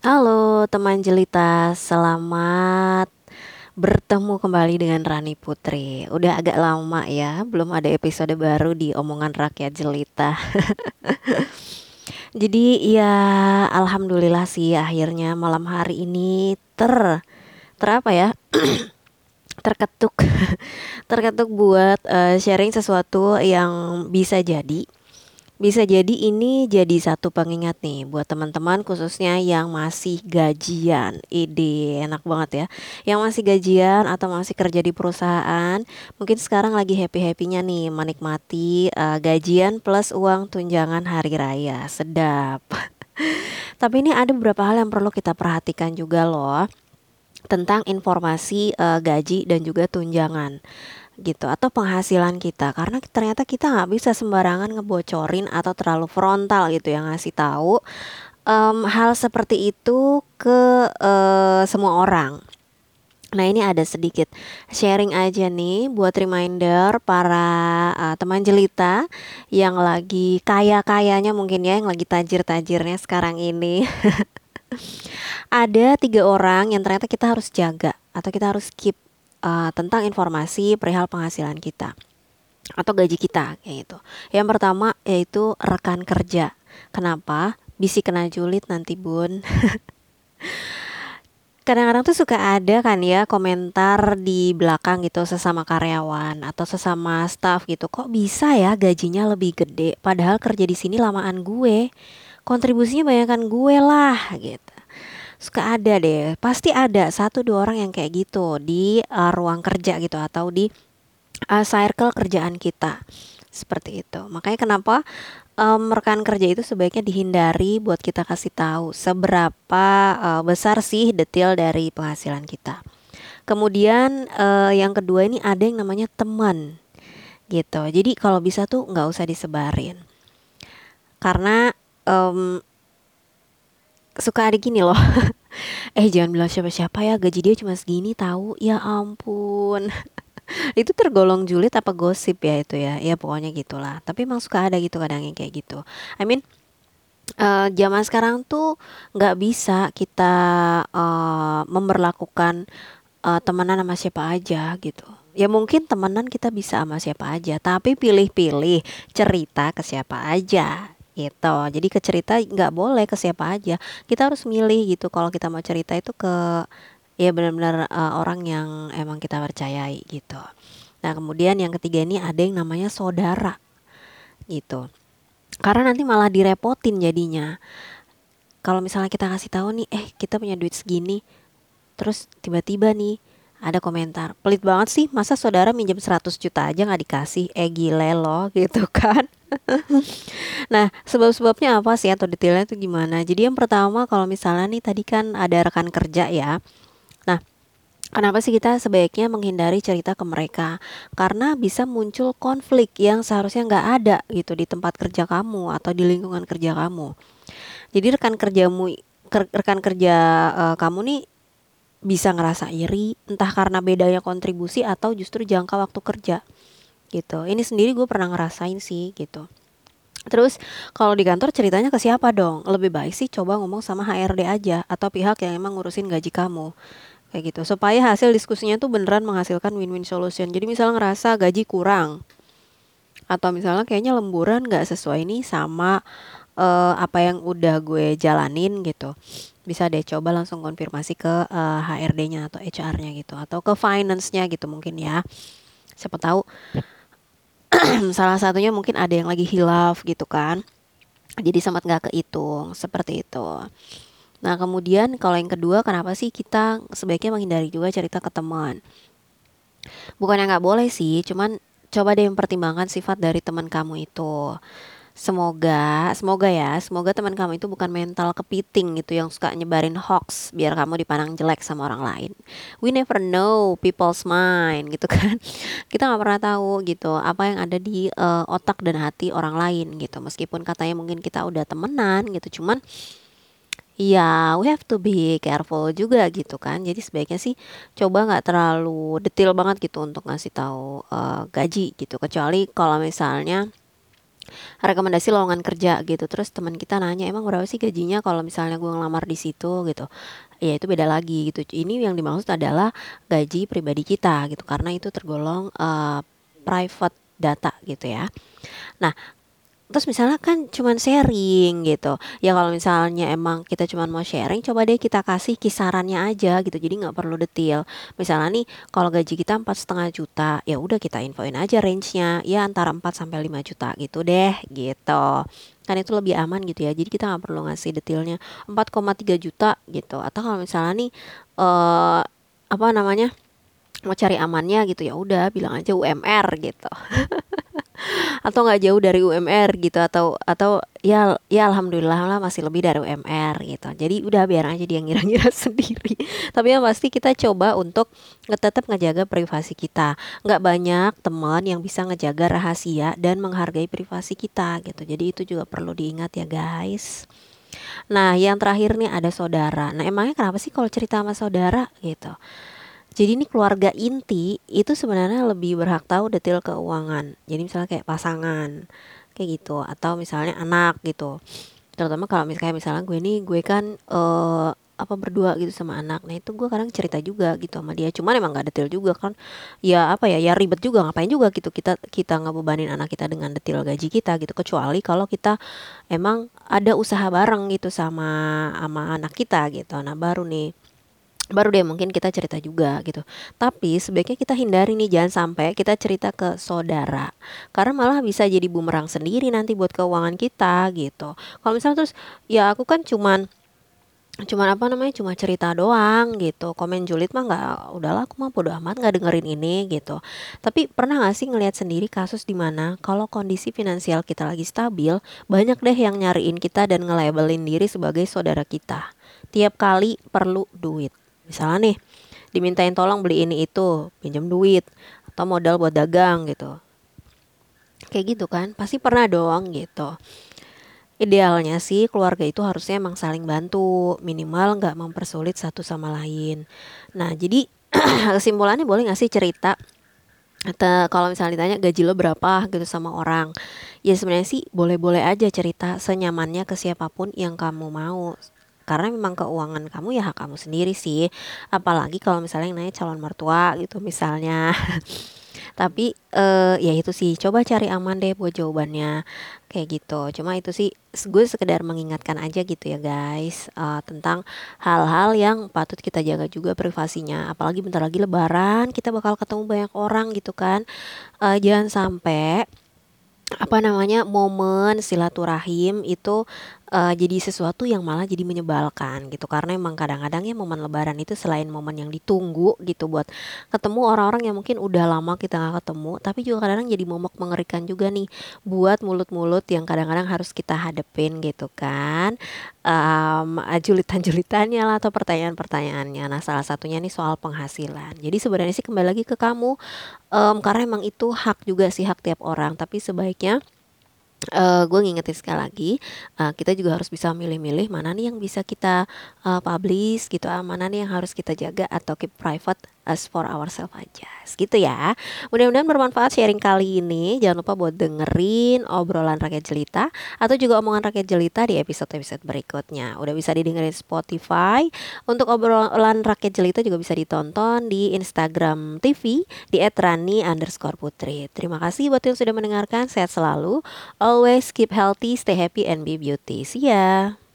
Halo teman jelita, selamat bertemu kembali dengan Rani Putri. Udah agak lama ya, belum ada episode baru di Omongan Rakyat Jelita. Jadi ya alhamdulillah sih akhirnya malam hari ini ter ter apa ya? terketuk terketuk buat uh, sharing sesuatu yang bisa jadi bisa jadi ini jadi satu pengingat nih buat teman-teman khususnya yang masih gajian. Ide enak banget ya. Yang masih gajian atau masih kerja di perusahaan, mungkin sekarang lagi happy-happynya nih menikmati uh, gajian plus uang tunjangan hari raya. Sedap. Tapi ini ada beberapa hal yang perlu kita perhatikan juga loh tentang informasi uh, gaji dan juga tunjangan gitu atau penghasilan kita karena ternyata kita nggak bisa sembarangan ngebocorin atau terlalu frontal gitu yang ngasih tahu um, hal seperti itu ke uh, semua orang. Nah ini ada sedikit sharing aja nih buat reminder para uh, teman jelita yang lagi kaya-kayanya mungkin ya yang lagi tajir-tajirnya sekarang ini. ada tiga orang yang ternyata kita harus jaga atau kita harus keep uh, tentang informasi perihal penghasilan kita atau gaji kita kayak gitu. Yang pertama yaitu rekan kerja. Kenapa? Bisi kena julid nanti bun. Kadang-kadang tuh suka ada kan ya komentar di belakang gitu sesama karyawan atau sesama staff gitu. Kok bisa ya gajinya lebih gede padahal kerja di sini lamaan gue. Kontribusinya banyakkan gue lah gitu. Suka ada deh pasti ada satu dua orang yang kayak gitu di uh, ruang kerja gitu atau di uh, circle kerjaan kita. Seperti itu. Makanya kenapa um, rekan kerja itu sebaiknya dihindari buat kita kasih tahu seberapa uh, besar sih detail dari penghasilan kita. Kemudian uh, yang kedua ini ada yang namanya teman gitu. Jadi kalau bisa tuh nggak usah disebarin. Karena um, suka ada gini loh. Eh jangan bilang siapa-siapa ya gaji dia cuma segini tahu? Ya ampun. Itu tergolong julid apa gosip ya itu ya? Ya pokoknya gitulah. Tapi emang suka ada gitu kadang yang kayak gitu. I mean uh, zaman sekarang tuh nggak bisa kita uh, memperlakukan uh, temenan sama siapa aja gitu. Ya mungkin temenan kita bisa sama siapa aja tapi pilih-pilih cerita ke siapa aja gitu. Jadi ke cerita nggak boleh ke siapa aja. Kita harus milih gitu. Kalau kita mau cerita itu ke ya benar-benar uh, orang yang emang kita percayai gitu. Nah kemudian yang ketiga ini ada yang namanya saudara gitu. Karena nanti malah direpotin jadinya. Kalau misalnya kita kasih tahu nih eh kita punya duit segini terus tiba-tiba nih ada komentar pelit banget sih masa saudara minjem 100 juta aja nggak dikasih eh gile loh gitu kan nah sebab-sebabnya apa sih atau detailnya itu gimana jadi yang pertama kalau misalnya nih tadi kan ada rekan kerja ya nah Kenapa sih kita sebaiknya menghindari cerita ke mereka? Karena bisa muncul konflik yang seharusnya nggak ada gitu di tempat kerja kamu atau di lingkungan kerja kamu. Jadi rekan kerjamu, rekan kerja uh, kamu nih bisa ngerasa iri entah karena bedanya kontribusi atau justru jangka waktu kerja gitu ini sendiri gue pernah ngerasain sih gitu Terus kalau di kantor ceritanya ke siapa dong? Lebih baik sih coba ngomong sama HRD aja atau pihak yang emang ngurusin gaji kamu. Kayak gitu. Supaya hasil diskusinya tuh beneran menghasilkan win-win solution. Jadi misalnya ngerasa gaji kurang atau misalnya kayaknya lemburan gak sesuai nih sama uh, apa yang udah gue jalanin gitu. Bisa deh coba langsung konfirmasi ke uh, eh, HRD-nya atau HR-nya gitu atau ke finance-nya gitu mungkin ya. Siapa tahu salah satunya mungkin ada yang lagi hilaf gitu kan. Jadi sempat nggak kehitung seperti itu. Nah kemudian kalau yang kedua kenapa sih kita sebaiknya menghindari juga cerita ke teman? Bukannya nggak boleh sih cuman coba deh mempertimbangkan sifat dari teman kamu itu Semoga, semoga ya, semoga teman kamu itu bukan mental kepiting gitu yang suka nyebarin hoax biar kamu dipandang jelek sama orang lain. We never know people's mind gitu kan. Kita nggak pernah tahu gitu apa yang ada di uh, otak dan hati orang lain gitu. Meskipun katanya mungkin kita udah temenan gitu, cuman ya we have to be careful juga gitu kan. Jadi sebaiknya sih coba nggak terlalu detail banget gitu untuk ngasih tahu uh, gaji gitu. Kecuali kalau misalnya rekomendasi lowongan kerja gitu. Terus teman kita nanya emang berapa sih gajinya kalau misalnya gue ngelamar di situ? Gitu. Ya itu beda lagi gitu. Ini yang dimaksud adalah gaji pribadi kita gitu. Karena itu tergolong uh, private data gitu ya. Nah terus misalnya kan cuman sharing gitu. Ya kalau misalnya emang kita cuman mau sharing coba deh kita kasih kisarannya aja gitu. Jadi nggak perlu detail. Misalnya nih kalau gaji kita empat setengah juta ya udah kita infoin aja range-nya. Ya antara 4 sampai 5 juta gitu deh gitu. Kan itu lebih aman gitu ya. Jadi kita nggak perlu ngasih detailnya. 4,3 juta gitu. Atau kalau misalnya nih uh, apa namanya mau cari amannya gitu ya udah bilang aja UMR gitu atau nggak jauh dari UMR gitu atau atau ya ya alhamdulillah lah masih lebih dari UMR gitu. Jadi udah biar aja dia ngira-ngira sendiri. Tapi yang pasti kita coba untuk tetap ngejaga privasi kita. Nggak banyak teman yang bisa ngejaga rahasia dan menghargai privasi kita gitu. Jadi itu juga perlu diingat ya guys. Nah, yang terakhir nih ada saudara. Nah, emangnya kenapa sih kalau cerita sama saudara gitu? Jadi ini keluarga inti itu sebenarnya lebih berhak tahu detail keuangan. Jadi misalnya kayak pasangan kayak gitu atau misalnya anak gitu. Terutama kalau misalnya misalnya gue nih gue kan uh, apa berdua gitu sama anak. Nah itu gue kadang cerita juga gitu sama dia. Cuman emang gak detail juga kan. Ya apa ya ya ribet juga ngapain juga gitu kita kita ngebebanin anak kita dengan detail gaji kita gitu. Kecuali kalau kita emang ada usaha bareng gitu sama sama anak kita gitu. Nah baru nih baru deh mungkin kita cerita juga gitu. Tapi sebaiknya kita hindari nih jangan sampai kita cerita ke saudara. Karena malah bisa jadi bumerang sendiri nanti buat keuangan kita gitu. Kalau misalnya terus ya aku kan cuman cuman apa namanya cuma cerita doang gitu komen julid mah nggak udahlah aku mah bodo amat nggak dengerin ini gitu tapi pernah nggak sih ngelihat sendiri kasus di mana kalau kondisi finansial kita lagi stabil banyak deh yang nyariin kita dan nge-labelin diri sebagai saudara kita tiap kali perlu duit misalnya nih dimintain tolong beli ini itu pinjam duit atau modal buat dagang gitu. Kayak gitu kan pasti pernah dong gitu. Idealnya sih keluarga itu harusnya emang saling bantu minimal nggak mempersulit satu sama lain. Nah jadi kesimpulannya boleh nggak sih cerita? Kalau misalnya ditanya gaji lo berapa gitu sama orang ya sebenarnya sih boleh-boleh aja cerita senyamannya ke siapa pun yang kamu mau karena memang keuangan kamu ya hak kamu sendiri sih. Apalagi kalau misalnya yang nanya calon mertua gitu misalnya. Tapi uh, ya itu sih coba cari aman deh buat jawabannya. Kayak gitu. Cuma itu sih gue sekedar mengingatkan aja gitu ya guys uh, tentang hal-hal yang patut kita jaga juga privasinya. Apalagi bentar lagi lebaran kita bakal ketemu banyak orang gitu kan. Uh, jangan sampai apa namanya momen silaturahim itu uh, jadi sesuatu yang malah jadi menyebalkan gitu. Karena emang kadang-kadang ya momen lebaran itu selain momen yang ditunggu gitu buat ketemu orang-orang yang mungkin udah lama kita nggak ketemu tapi juga kadang-kadang jadi momok mengerikan juga nih buat mulut-mulut yang kadang-kadang harus kita hadepin gitu kan. Um, julitan-julitannya lah atau pertanyaan-pertanyaannya. Nah salah satunya nih soal penghasilan. Jadi sebenarnya sih kembali lagi ke kamu. Um, karena emang itu hak juga sih hak tiap orang. Tapi sebaiknya uh, gue ngingetin sekali lagi uh, kita juga harus bisa milih-milih mana nih yang bisa kita uh, publish gitu uh, mana nih yang harus kita jaga atau keep private as for ourselves aja. Gitu ya. Mudah-mudahan bermanfaat sharing kali ini. Jangan lupa buat dengerin obrolan rakyat jelita atau juga omongan rakyat jelita di episode-episode berikutnya. Udah bisa didengerin Spotify. Untuk obrolan rakyat jelita juga bisa ditonton di Instagram TV di @rani underscore putri. Terima kasih buat yang sudah mendengarkan. Sehat selalu. Always keep healthy stay happy and be beauty. See ya